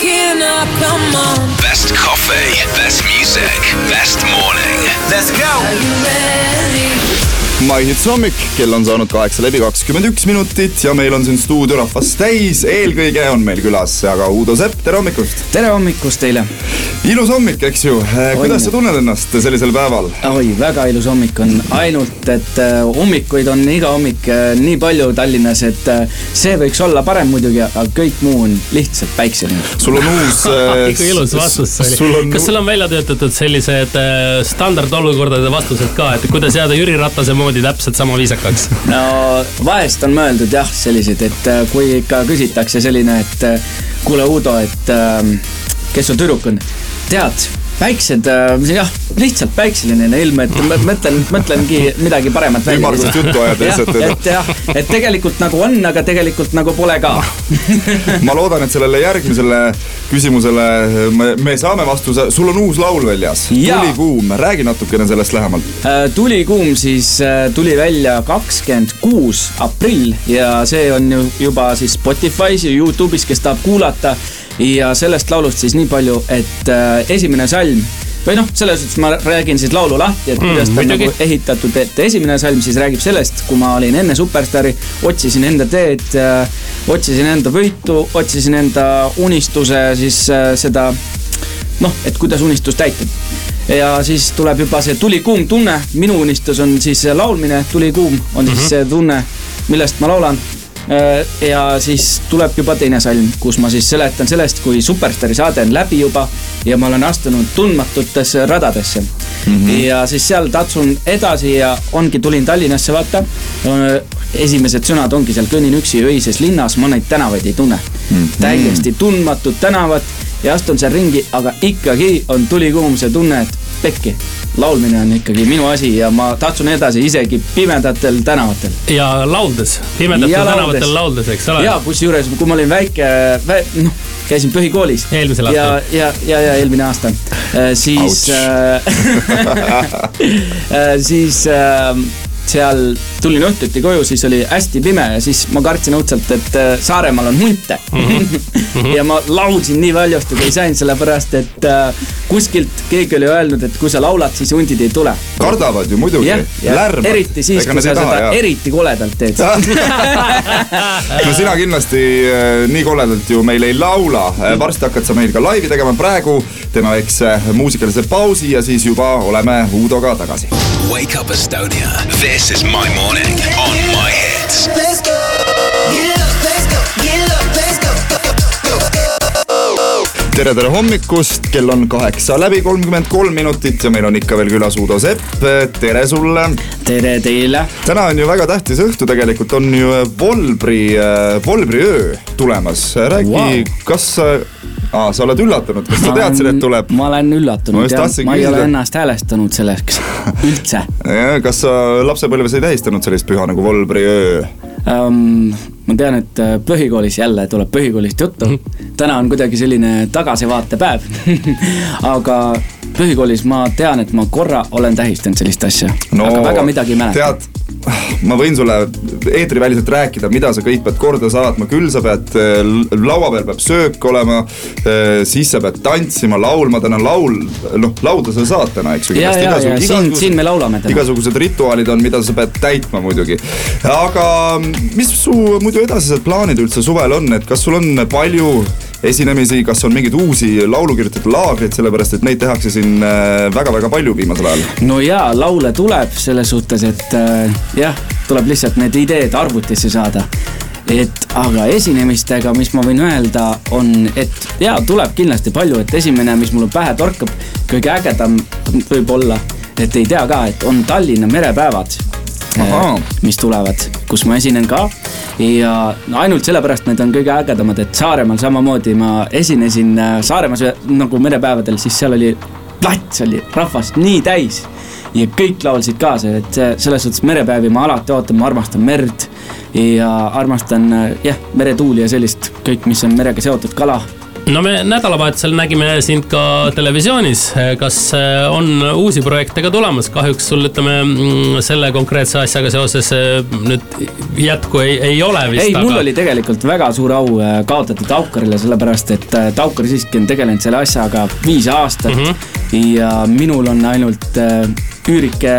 waking up, come on. Best coffee, best music, best morning. Let's go. Are you ready? maihits hommik, kell on saanud kaheksa läbi kakskümmend üks minutit ja meil on siin stuudiorahvas täis, eelkõige on meil külas aga Uudo Sepp, tere hommikust! tere hommikust teile! Ilus hommik, eks ju, kuidas sa tunned ennast sellisel päeval? oi, väga ilus hommik on, ainult et äh, hommikuid on iga hommik äh, nii palju Tallinnas, et see võiks olla parem muidugi, aga kõik muu on lihtsalt päikseline. sul on uus ikka ilus vastus see oli. On... kas sul on välja töötatud sellised standardolukordade vastused ka, et kuidas jääda Jüri Ratase moodi täpselt sama viisakaks? no vahest on mõeldud jah, selliseid, et kui ikka küsitakse selline, et kuule, Uudo, et ähm, kes su tüdruk on, tead päiksed, äh, jah, lihtsalt päikseline ilm, et mõtlen, mõtlengi midagi paremat välja. ümmargust juttu ajada lihtsalt. et jah, et tegelikult nagu on, aga tegelikult nagu pole ka ma loodan, et sellele järgmisele küsimusele me, me saame vastuse, sul on uus laul väljas. tulikuum, räägi natukene sellest lähemalt. Äh, tulikuum siis äh, tuli välja kakskümmend kuus aprill ja see on ju juba siis Spotify's ja Youtube'is, kes tahab kuulata ja sellest laulust siis nii palju, et äh, esimene salm või noh, selles suhtes ma räägin siis laulu lahti, et kuidas mm, ta on nagu ehitatud, et esimene salm siis räägib sellest, kui ma olin enne Superstaari, otsisin enda teed äh,, otsisin enda võitu, otsisin enda unistuse siis äh, seda noh, et kuidas unistus täita. ja siis tuleb juba see tulikuum tunne, minu unistus on siis laulmine, tulikuum on siis mm -hmm. see tunne, millest ma laulan ja siis tuleb juba teine salm, kus ma siis seletan sellest, kui Superstaari saade on läbi juba ja ma olen astunud tundmatutesse radadesse mm. -hmm. ja siis seal tatsun edasi ja ongi, tulin Tallinnasse, vaata. esimesed sõnad ongi seal, kõnnin üksi öises linnas, ma neid tänavaid ei tunne mm. -hmm. täiesti tundmatud tänavad ja astun seal ringi, aga ikkagi on tulikuum see tunne, et pekki laulmine on ikkagi minu asi ja ma tatsun edasi isegi pimedatel tänavatel. ja lauldes, pimedatel ja tänavatel lauldes, eks ole. ja kusjuures, kui ma olin väike vä,, noh, käisin põhikoolis. eelmisel aastal. ja, ja, ja, ja eelmine aasta äh,, siis äh, äh, siis äh, seal tulin õhtuti koju, siis oli hästi pime ja siis ma kartsin õudselt, et äh, Saaremaal on hunte mm. -hmm. ja ma laulsin nii valjasti, kui sain, sellepärast et äh, kuskilt keegi oli öelnud, et kui sa laulad, siis hundid ei tule. kardavad ju muidugi. lärmad. eriti siis, kui sa taha, seda jah. eriti koledalt teed no sina kindlasti äh, nii koledalt ju meil ei laula, varsti hakkad sa meil ka laivi tegema, praegu teeme väikse muusikalise pausi ja siis juba oleme Uudoga tagasi. Wake up Estonia, this is my morning. on My Hits. Let's go. Get tere, tere hommikust, kell on kaheksa läbi kolmkümmend kolm minutit ja meil on ikka veel külas Uudo Sepp, tere sulle. tere teile. täna on ju väga tähtis õhtu, tegelikult on ju Volbri, Volbri öö tulemas, räägi wow., kas aa, sa oled üllatunud, kas sa teadsid, et tuleb? ma olen üllatunud ja ma ei ole ennast häälestanud selleks üldse. kas sa lapsepõlves ei tähistanud sellist püha nagu Volbri öö um,? Ma tean, et äh, põhikoolis jälle tuleb põhikoolist juttu. Mhm. täna on kuidagi selline tagasivaatepäev aga põhikoolis ma tean, et ma korra olen tähistanud sellist asja no,, aga väga midagi ei mäleta. tead, ma võin sulle eetriväliselt rääkida, mida sa kõik pead korda saatma, küll sa pead, äh, laua peal peab söök olema, äh, siis sa pead tantsima, laulma, täna laul, noh, lauda sa saad täna, eks ju. ja, ja, ja siin, siin me laulame täna. igasugused rituaalid on, mida sa pead täitma muidugi. aga mis su muidu edasised plaanid üldse suvel on, et kas sul on palju esinemisi, kas on mingeid uusi laulukirjutajate laagreid, sellepärast et neid tehakse siin väga-väga äh, palju viimasel ajal? no jaa, laule tuleb selles suhtes, et äh, jah, tuleb lihtsalt need ideed arvutisse saada et aga esinemistega, mis ma võin öelda, on, et jaa, tuleb kindlasti palju, et esimene, mis mulle pähe torkab, kõige ägedam võib-olla, et ei tea ka, et on Tallinna merepäevad mis tulevad, kus ma esinen ka. Ja no ainult sellepärast need on kõige ägedamad, et Saaremaal samamoodi ma esinesin äh, Saaremaas nagu merepäevadel, siis seal oli plats oli rahvast nii täis ja kõik laulsid kaasa, et selles suhtes merepäevi ma alati ootan, ma armastan merd ja armastan äh, jah, meretuuli ja sellist kõik, mis on merega seotud, kala no me nädalavahetusel nägime sind ka televisioonis. kas äh, on uusi projekte ka tulemas? kahjuks sul ütleme mm, selle konkreetse asjaga seoses äh, nüüd jätku ei, ei ole vist. ei aga..., mul oli tegelikult väga suur au kaotada Taukarile, sellepärast et Taukar siiski on tegelenud selle asjaga viis aastat mm. -hmm. ja minul on ainult üürike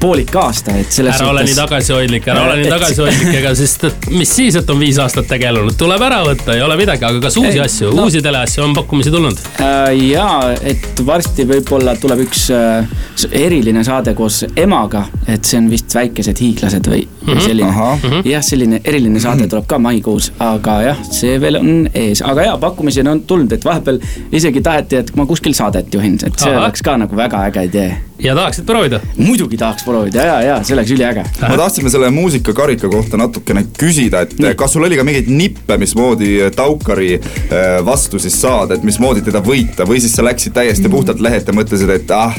poolik aasta, et selles ära suhtes... ole nii tagasihoidlik, ära ole nii tagasihoidlik, ega siis, mis siis, et on viis aastat tegelenud, tuleb ära võtta, ei ole midagi, aga kas uusi ei, asju no., uusi teleasju on pakkumisi tulnud äh,? jaa, et varsti võib-olla tuleb üks äh, eriline saade koos emaga, et see on vist Väikesed hiiglased või mm -hmm. selline mm -hmm.. jah, selline eriline saade tuleb ka maikuus, aga jah, see veel on ees, aga jaa, pakkumisi on tulnud, et vahepeal isegi taheti, et ma kuskil saadet juhin, et see Aha. oleks ka nagu väga äge idee. Ja tahaksid proovida? muidugi tahaks proovida ja, ja see oleks üliäge. ma tahtsime selle muusikakarika kohta natukene küsida, et Nii. kas sul oli ka mingeid nippe, mismoodi Taukari äh, vastu siis saada, et mismoodi teda võita või siis sa läksid täiesti mm. puhtalt lehelt ja mõtlesid, et ah,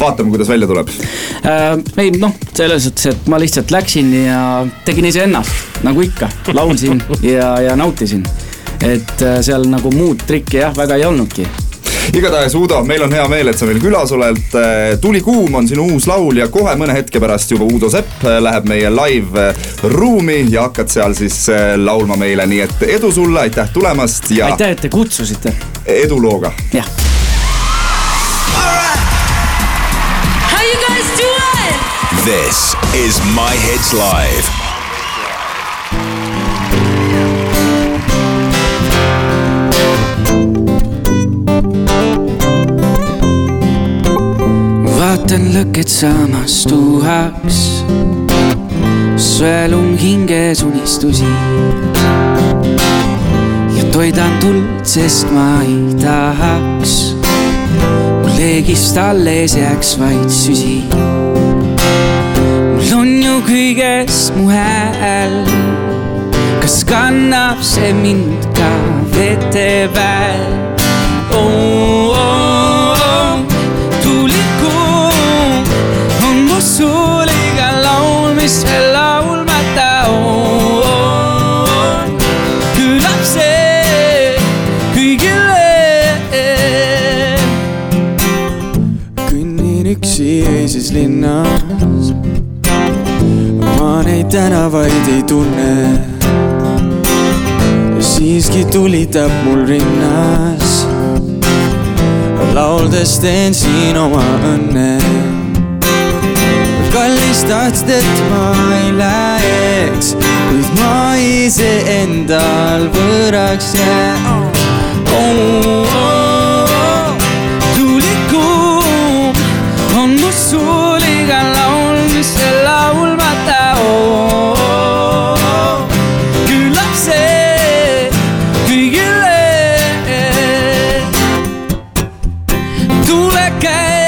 vaatame, kuidas välja tuleb äh,. ei noh, selles suhtes, et ma lihtsalt läksin ja tegin iseennast nagu ikka, laulsin ja, ja nautisin. et äh, seal nagu muud trikki jah, väga ei olnudki igatahes Uudo, meil on hea meel, et sa meil külas oled. Äh, tuli kuum on sinu uus laul ja kohe mõne hetke pärast juba Uudo Sepp äh, läheb meie live ruumi ja hakkad seal siis laulma meile, nii et edu sulle, aitäh tulemast ja. aitäh, et te kutsusite. edulooga. jah. This is My Hits Live. Vaatan lõket saamas tuhaks. sõelun hinges unistusi. ja toidan tuld, sest ma ei tahaks. mul leegist alles jääks vaid süsi. mul on ju kõigest mu hääl. kas kannab see mind ka vete peal tänavaid ei tunne. siiski tulitab mul rinnas. lauldes teen siin oma õnne kallis tahtsid, et ma ei läheks, kuid ma iseendal võõraks jään My hits.